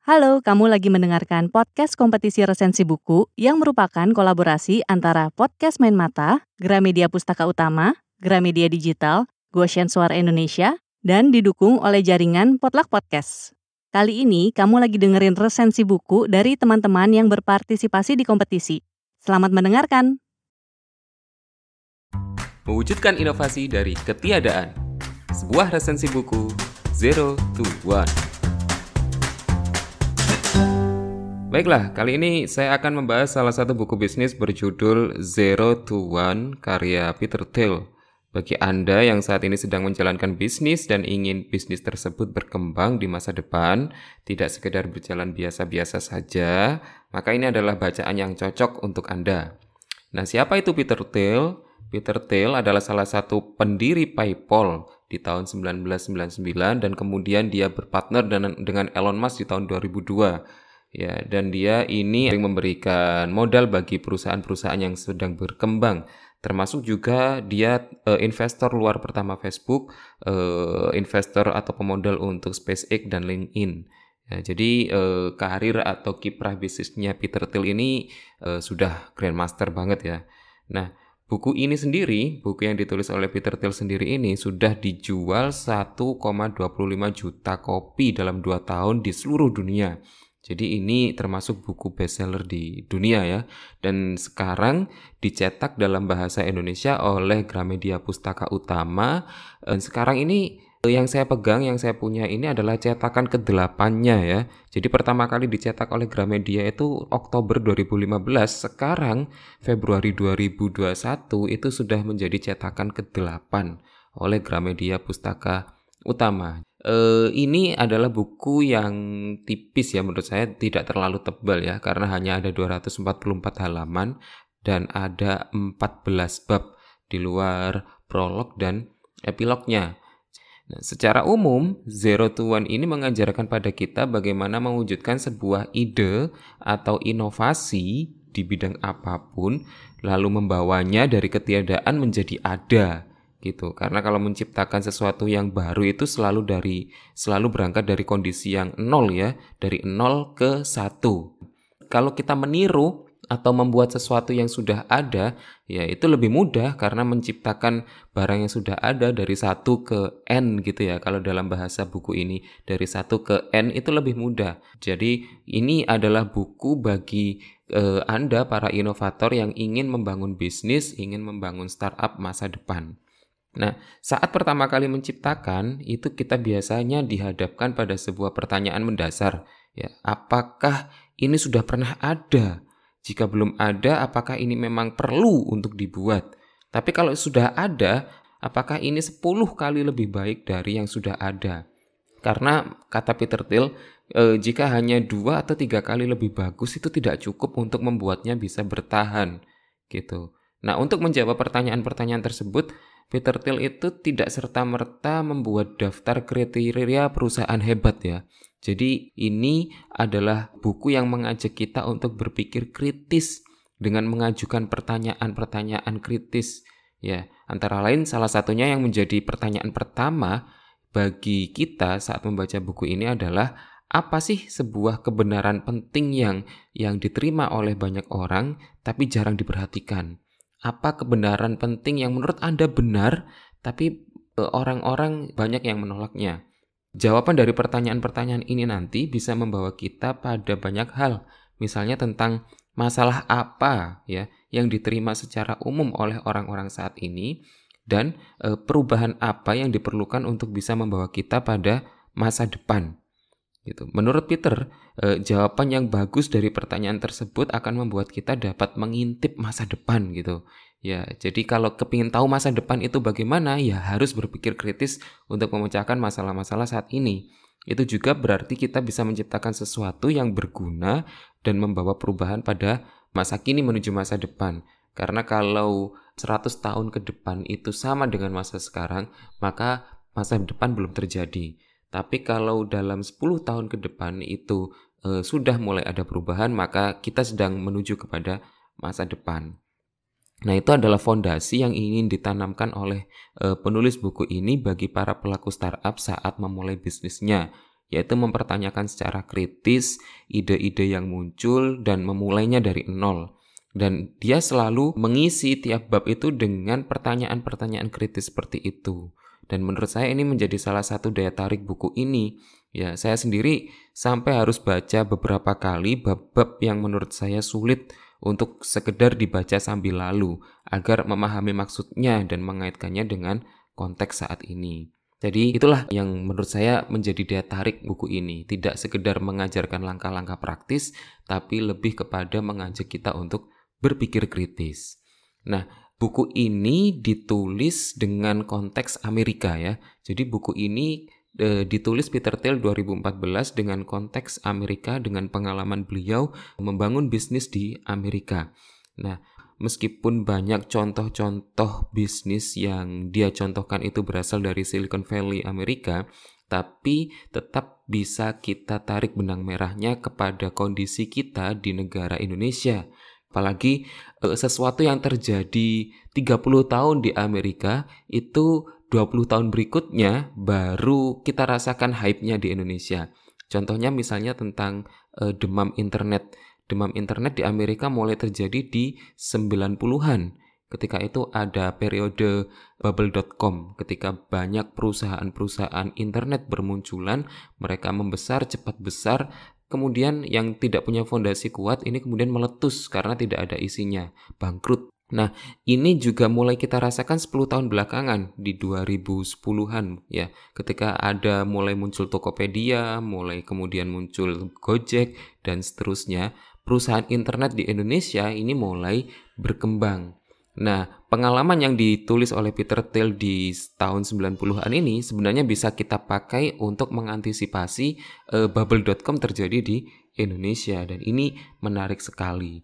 Halo, kamu lagi mendengarkan podcast kompetisi resensi buku yang merupakan kolaborasi antara Podcast Main Mata, Gramedia Pustaka Utama, Gramedia Digital, Goshen Suara Indonesia, dan didukung oleh jaringan Potluck Podcast. Kali ini kamu lagi dengerin resensi buku dari teman-teman yang berpartisipasi di kompetisi. Selamat mendengarkan! Mewujudkan inovasi dari ketiadaan. Sebuah resensi buku Zero to One. Baiklah, kali ini saya akan membahas salah satu buku bisnis berjudul Zero to One karya Peter Thiel. Bagi Anda yang saat ini sedang menjalankan bisnis dan ingin bisnis tersebut berkembang di masa depan, tidak sekedar berjalan biasa-biasa saja, maka ini adalah bacaan yang cocok untuk Anda. Nah, siapa itu Peter Thiel? Peter Thiel adalah salah satu pendiri PayPal di tahun 1999 dan kemudian dia berpartner dengan Elon Musk di tahun 2002 ya dan dia ini memberikan modal bagi perusahaan-perusahaan yang sedang berkembang termasuk juga dia uh, investor luar pertama Facebook, uh, investor atau pemodal untuk SpaceX dan LinkedIn. Ya, jadi uh, karir atau kiprah bisnisnya Peter Thiel ini uh, sudah grandmaster banget ya. Nah, buku ini sendiri, buku yang ditulis oleh Peter Thiel sendiri ini sudah dijual 1,25 juta kopi dalam 2 tahun di seluruh dunia. Jadi ini termasuk buku bestseller di dunia ya. Dan sekarang dicetak dalam bahasa Indonesia oleh Gramedia Pustaka Utama. Dan sekarang ini yang saya pegang, yang saya punya ini adalah cetakan ke-8-nya ya. Jadi pertama kali dicetak oleh Gramedia itu Oktober 2015, sekarang Februari 2021 itu sudah menjadi cetakan ke-8 oleh Gramedia Pustaka Utama. Uh, ini adalah buku yang tipis ya menurut saya tidak terlalu tebal ya karena hanya ada 244 halaman dan ada 14 bab di luar prolog dan epilognya. Nah, secara umum, Zero to One ini mengajarkan pada kita bagaimana mewujudkan sebuah ide atau inovasi di bidang apa pun, lalu membawanya dari ketiadaan menjadi ada gitu. Karena kalau menciptakan sesuatu yang baru itu selalu dari selalu berangkat dari kondisi yang nol ya dari nol ke satu. Kalau kita meniru atau membuat sesuatu yang sudah ada ya itu lebih mudah karena menciptakan barang yang sudah ada dari satu ke n gitu ya. Kalau dalam bahasa buku ini dari satu ke n itu lebih mudah. Jadi ini adalah buku bagi eh, anda para inovator yang ingin membangun bisnis ingin membangun startup masa depan Nah, saat pertama kali menciptakan, itu kita biasanya dihadapkan pada sebuah pertanyaan mendasar. Ya, apakah ini sudah pernah ada? Jika belum ada, apakah ini memang perlu untuk dibuat? Tapi kalau sudah ada, apakah ini 10 kali lebih baik dari yang sudah ada? Karena kata Peter Thiel, e, jika hanya dua atau tiga kali lebih bagus itu tidak cukup untuk membuatnya bisa bertahan, gitu. Nah, untuk menjawab pertanyaan-pertanyaan tersebut, Peter Thiel itu tidak serta-merta membuat daftar kriteria perusahaan hebat ya. Jadi ini adalah buku yang mengajak kita untuk berpikir kritis dengan mengajukan pertanyaan-pertanyaan kritis ya. Antara lain salah satunya yang menjadi pertanyaan pertama bagi kita saat membaca buku ini adalah apa sih sebuah kebenaran penting yang yang diterima oleh banyak orang tapi jarang diperhatikan? Apa kebenaran penting yang menurut Anda benar, tapi e, orang-orang banyak yang menolaknya. Jawaban dari pertanyaan-pertanyaan ini nanti bisa membawa kita pada banyak hal, misalnya tentang masalah apa ya yang diterima secara umum oleh orang-orang saat ini dan e, perubahan apa yang diperlukan untuk bisa membawa kita pada masa depan. Gitu. Menurut Peter, eh, jawaban yang bagus dari pertanyaan tersebut akan membuat kita dapat mengintip masa depan gitu. Ya, jadi kalau kepingin tahu masa depan itu bagaimana, ya harus berpikir kritis untuk memecahkan masalah-masalah saat ini. Itu juga berarti kita bisa menciptakan sesuatu yang berguna dan membawa perubahan pada masa kini menuju masa depan. Karena kalau 100 tahun ke depan itu sama dengan masa sekarang, maka masa depan belum terjadi. Tapi kalau dalam 10 tahun ke depan itu e, sudah mulai ada perubahan, maka kita sedang menuju kepada masa depan. Nah, itu adalah fondasi yang ingin ditanamkan oleh e, penulis buku ini bagi para pelaku startup saat memulai bisnisnya. yaitu mempertanyakan secara kritis ide-ide yang muncul dan memulainya dari nol. Dan dia selalu mengisi tiap bab itu dengan pertanyaan-pertanyaan kritis seperti itu. Dan menurut saya ini menjadi salah satu daya tarik buku ini. Ya, saya sendiri sampai harus baca beberapa kali bab-bab yang menurut saya sulit untuk sekedar dibaca sambil lalu agar memahami maksudnya dan mengaitkannya dengan konteks saat ini. Jadi itulah yang menurut saya menjadi daya tarik buku ini. Tidak sekedar mengajarkan langkah-langkah praktis, tapi lebih kepada mengajak kita untuk berpikir kritis. Nah, buku ini ditulis dengan konteks Amerika ya. Jadi buku ini e, ditulis Peter Thiel 2014 dengan konteks Amerika dengan pengalaman beliau membangun bisnis di Amerika. Nah, meskipun banyak contoh-contoh bisnis yang dia contohkan itu berasal dari Silicon Valley Amerika, tapi tetap bisa kita tarik benang merahnya kepada kondisi kita di negara Indonesia. Apalagi eh, sesuatu yang terjadi 30 tahun di Amerika itu 20 tahun berikutnya baru kita rasakan hype-nya di Indonesia. Contohnya misalnya tentang eh, demam internet demam internet di Amerika mulai terjadi di 90-an. Ketika itu ada periode bubble.com ketika banyak perusahaan-perusahaan internet bermunculan, mereka membesar cepat besar, kemudian yang tidak punya fondasi kuat ini kemudian meletus karena tidak ada isinya, bangkrut. Nah, ini juga mulai kita rasakan 10 tahun belakangan di 2010-an ya. Ketika ada mulai muncul Tokopedia, mulai kemudian muncul Gojek dan seterusnya, perusahaan internet di Indonesia ini mulai berkembang. Nah, pengalaman yang ditulis oleh Peter Thiel di tahun 90-an ini sebenarnya bisa kita pakai untuk mengantisipasi uh, bubble.com terjadi di Indonesia dan ini menarik sekali.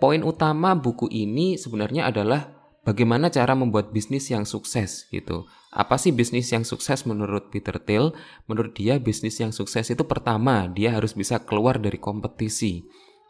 Poin utama buku ini sebenarnya adalah bagaimana cara membuat bisnis yang sukses gitu. Apa sih bisnis yang sukses menurut Peter Thiel? Menurut dia bisnis yang sukses itu pertama dia harus bisa keluar dari kompetisi.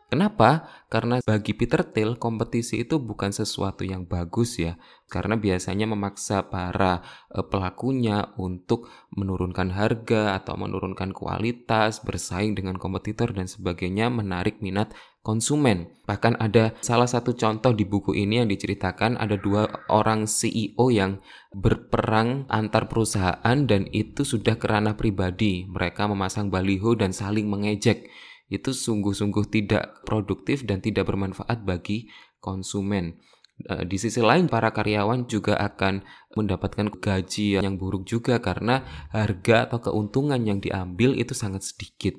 Kenapa? Karena bagi Peter Thiel kompetisi itu bukan sesuatu yang bagus ya, karena biasanya memaksa para e, pelakunya untuk menurunkan harga atau menurunkan kualitas, bersaing dengan kompetitor dan sebagainya, menarik minat konsumen. Bahkan ada salah satu contoh di buku ini yang diceritakan ada dua orang CEO yang berperang antar perusahaan dan itu sudah kerana pribadi. Mereka memasang baliho dan saling mengejek itu sungguh-sungguh tidak produktif dan tidak bermanfaat bagi konsumen. E, di sisi lain, para karyawan juga akan mendapatkan gaji yang buruk juga karena harga atau keuntungan yang diambil itu sangat sedikit.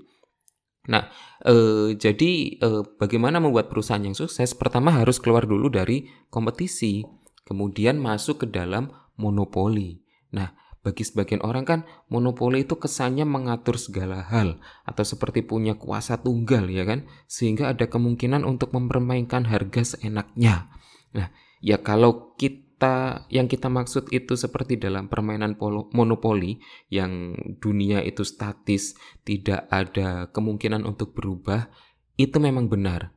Nah, eh, jadi eh, bagaimana membuat perusahaan yang sukses? Pertama harus keluar dulu dari kompetisi, kemudian masuk ke dalam monopoli. Nah, bagi sebagian orang kan monopoli itu kesannya mengatur segala hal atau seperti punya kuasa tunggal ya kan sehingga ada kemungkinan untuk mempermainkan harga seenaknya. Nah, ya kalau kita yang kita maksud itu seperti dalam permainan polo, monopoli yang dunia itu statis, tidak ada kemungkinan untuk berubah, itu memang benar.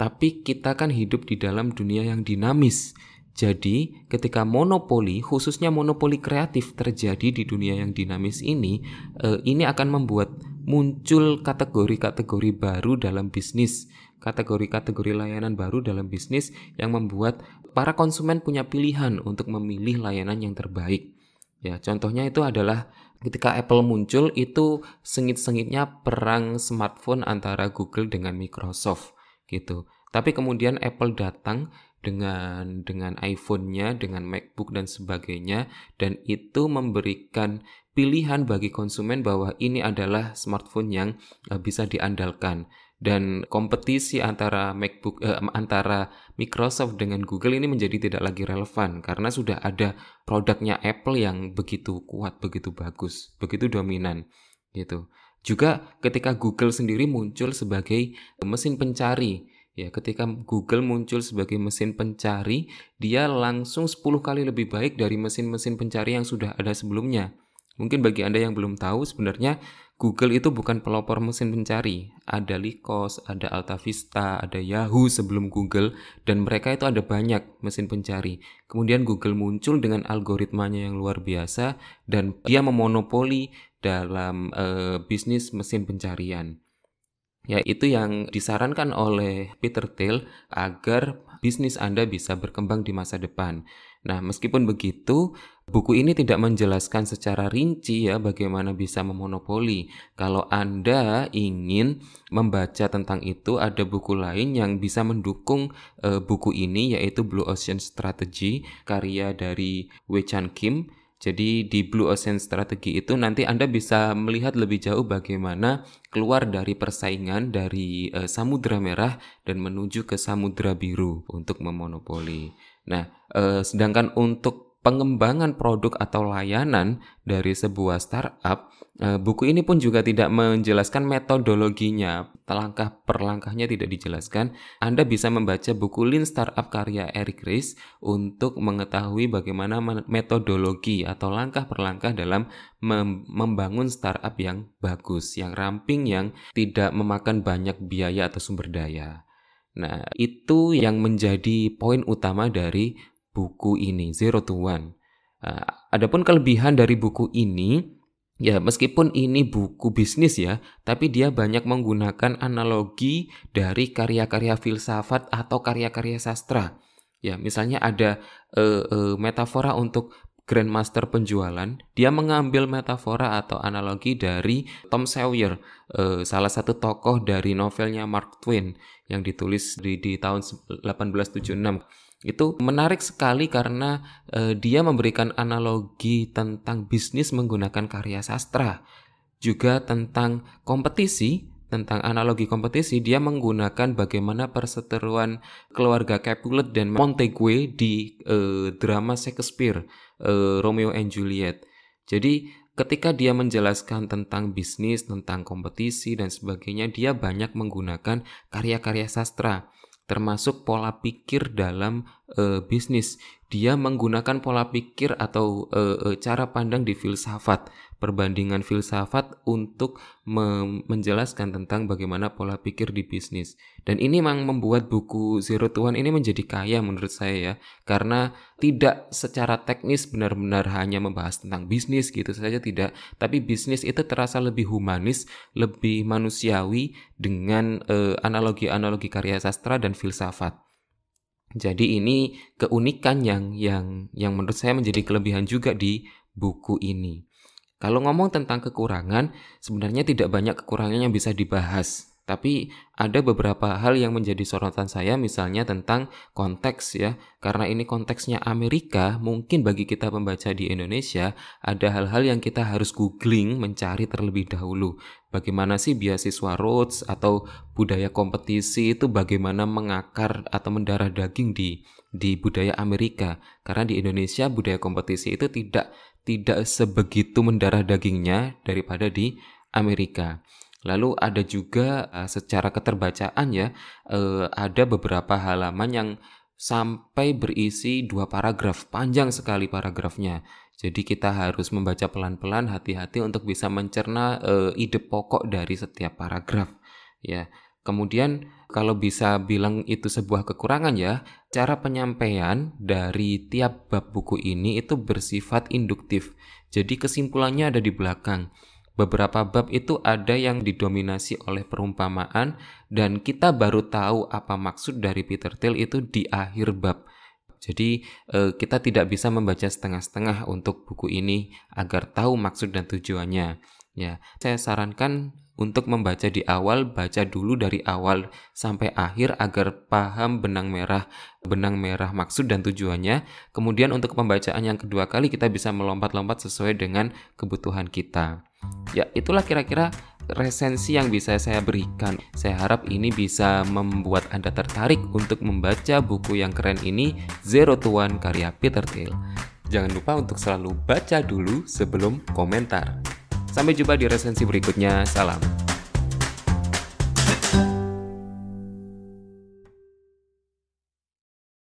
Tapi kita kan hidup di dalam dunia yang dinamis jadi, ketika monopoli, khususnya monopoli kreatif terjadi di dunia yang dinamis ini, eh, ini akan membuat muncul kategori-kategori baru dalam bisnis, kategori-kategori layanan baru dalam bisnis yang membuat para konsumen punya pilihan untuk memilih layanan yang terbaik. Ya, contohnya itu adalah ketika Apple muncul itu sengit-sengitnya perang smartphone antara Google dengan Microsoft gitu. Tapi kemudian Apple datang dengan dengan iPhone-nya, dengan MacBook dan sebagainya dan itu memberikan pilihan bagi konsumen bahwa ini adalah smartphone yang uh, bisa diandalkan dan kompetisi antara MacBook uh, antara Microsoft dengan Google ini menjadi tidak lagi relevan karena sudah ada produknya Apple yang begitu kuat, begitu bagus, begitu dominan gitu. Juga ketika Google sendiri muncul sebagai mesin pencari Ya, ketika Google muncul sebagai mesin pencari, dia langsung 10 kali lebih baik dari mesin-mesin pencari yang sudah ada sebelumnya. Mungkin bagi Anda yang belum tahu, sebenarnya Google itu bukan pelopor mesin pencari. Ada Lycos, ada AltaVista, ada Yahoo sebelum Google, dan mereka itu ada banyak mesin pencari. Kemudian Google muncul dengan algoritmanya yang luar biasa, dan dia memonopoli dalam uh, bisnis mesin pencarian. Ya, itu yang disarankan oleh Peter Thiel agar bisnis Anda bisa berkembang di masa depan. Nah, meskipun begitu, buku ini tidak menjelaskan secara rinci ya bagaimana bisa memonopoli. Kalau Anda ingin membaca tentang itu, ada buku lain yang bisa mendukung uh, buku ini yaitu Blue Ocean Strategy karya dari Wei Chan Kim jadi di Blue Ocean Strategy itu nanti Anda bisa melihat lebih jauh bagaimana keluar dari persaingan dari uh, Samudra Merah dan menuju ke Samudra Biru untuk memonopoli. Nah, uh, sedangkan untuk pengembangan produk atau layanan dari sebuah startup, eh, buku ini pun juga tidak menjelaskan metodologinya, langkah per langkahnya tidak dijelaskan. Anda bisa membaca buku Lean Startup karya Eric Ries untuk mengetahui bagaimana metodologi atau langkah per langkah dalam membangun startup yang bagus, yang ramping, yang tidak memakan banyak biaya atau sumber daya. Nah, itu yang menjadi poin utama dari buku ini, Zero to One. Uh, adapun kelebihan dari buku ini, ya meskipun ini buku bisnis ya, tapi dia banyak menggunakan analogi dari karya-karya filsafat atau karya-karya sastra. Ya, misalnya ada uh, uh, metafora untuk Grandmaster penjualan, dia mengambil metafora atau analogi dari Tom Sawyer, uh, salah satu tokoh dari novelnya Mark Twain yang ditulis di, di tahun 1876. Itu menarik sekali karena uh, dia memberikan analogi tentang bisnis menggunakan karya sastra. Juga tentang kompetisi, tentang analogi kompetisi, dia menggunakan bagaimana perseteruan keluarga Capulet dan Montague di uh, drama Shakespeare, uh, Romeo and Juliet. Jadi ketika dia menjelaskan tentang bisnis, tentang kompetisi dan sebagainya, dia banyak menggunakan karya-karya sastra termasuk pola pikir dalam uh, bisnis. Dia menggunakan pola pikir atau uh, uh, cara pandang di filsafat perbandingan filsafat untuk menjelaskan tentang bagaimana pola pikir di bisnis. Dan ini memang membuat buku Zero to One ini menjadi kaya menurut saya ya, karena tidak secara teknis benar-benar hanya membahas tentang bisnis gitu saja tidak, tapi bisnis itu terasa lebih humanis, lebih manusiawi dengan analogi analogi-analogi karya sastra dan filsafat. Jadi ini keunikan yang yang yang menurut saya menjadi kelebihan juga di buku ini. Kalau ngomong tentang kekurangan, sebenarnya tidak banyak kekurangan yang bisa dibahas. Tapi ada beberapa hal yang menjadi sorotan saya misalnya tentang konteks ya. Karena ini konteksnya Amerika, mungkin bagi kita pembaca di Indonesia ada hal-hal yang kita harus googling mencari terlebih dahulu. Bagaimana sih beasiswa Rhodes atau budaya kompetisi itu bagaimana mengakar atau mendarah daging di di budaya Amerika. Karena di Indonesia budaya kompetisi itu tidak tidak sebegitu mendarah dagingnya daripada di Amerika. Lalu ada juga uh, secara keterbacaan ya, uh, ada beberapa halaman yang sampai berisi dua paragraf, panjang sekali paragrafnya. Jadi kita harus membaca pelan-pelan, hati-hati untuk bisa mencerna uh, ide pokok dari setiap paragraf. Ya, kemudian kalau bisa bilang itu sebuah kekurangan ya, cara penyampaian dari tiap bab buku ini itu bersifat induktif. Jadi kesimpulannya ada di belakang. Beberapa bab itu ada yang didominasi oleh perumpamaan dan kita baru tahu apa maksud dari Peter Thiel itu di akhir bab. Jadi eh, kita tidak bisa membaca setengah-setengah untuk buku ini agar tahu maksud dan tujuannya. Ya, saya sarankan untuk membaca di awal, baca dulu dari awal sampai akhir agar paham benang merah, benang merah maksud dan tujuannya. Kemudian untuk pembacaan yang kedua kali kita bisa melompat-lompat sesuai dengan kebutuhan kita. Ya, itulah kira-kira resensi yang bisa saya berikan. Saya harap ini bisa membuat Anda tertarik untuk membaca buku yang keren ini, Zero to One karya Peter Thiel. Jangan lupa untuk selalu baca dulu sebelum komentar. Sampai jumpa di resensi berikutnya. Salam.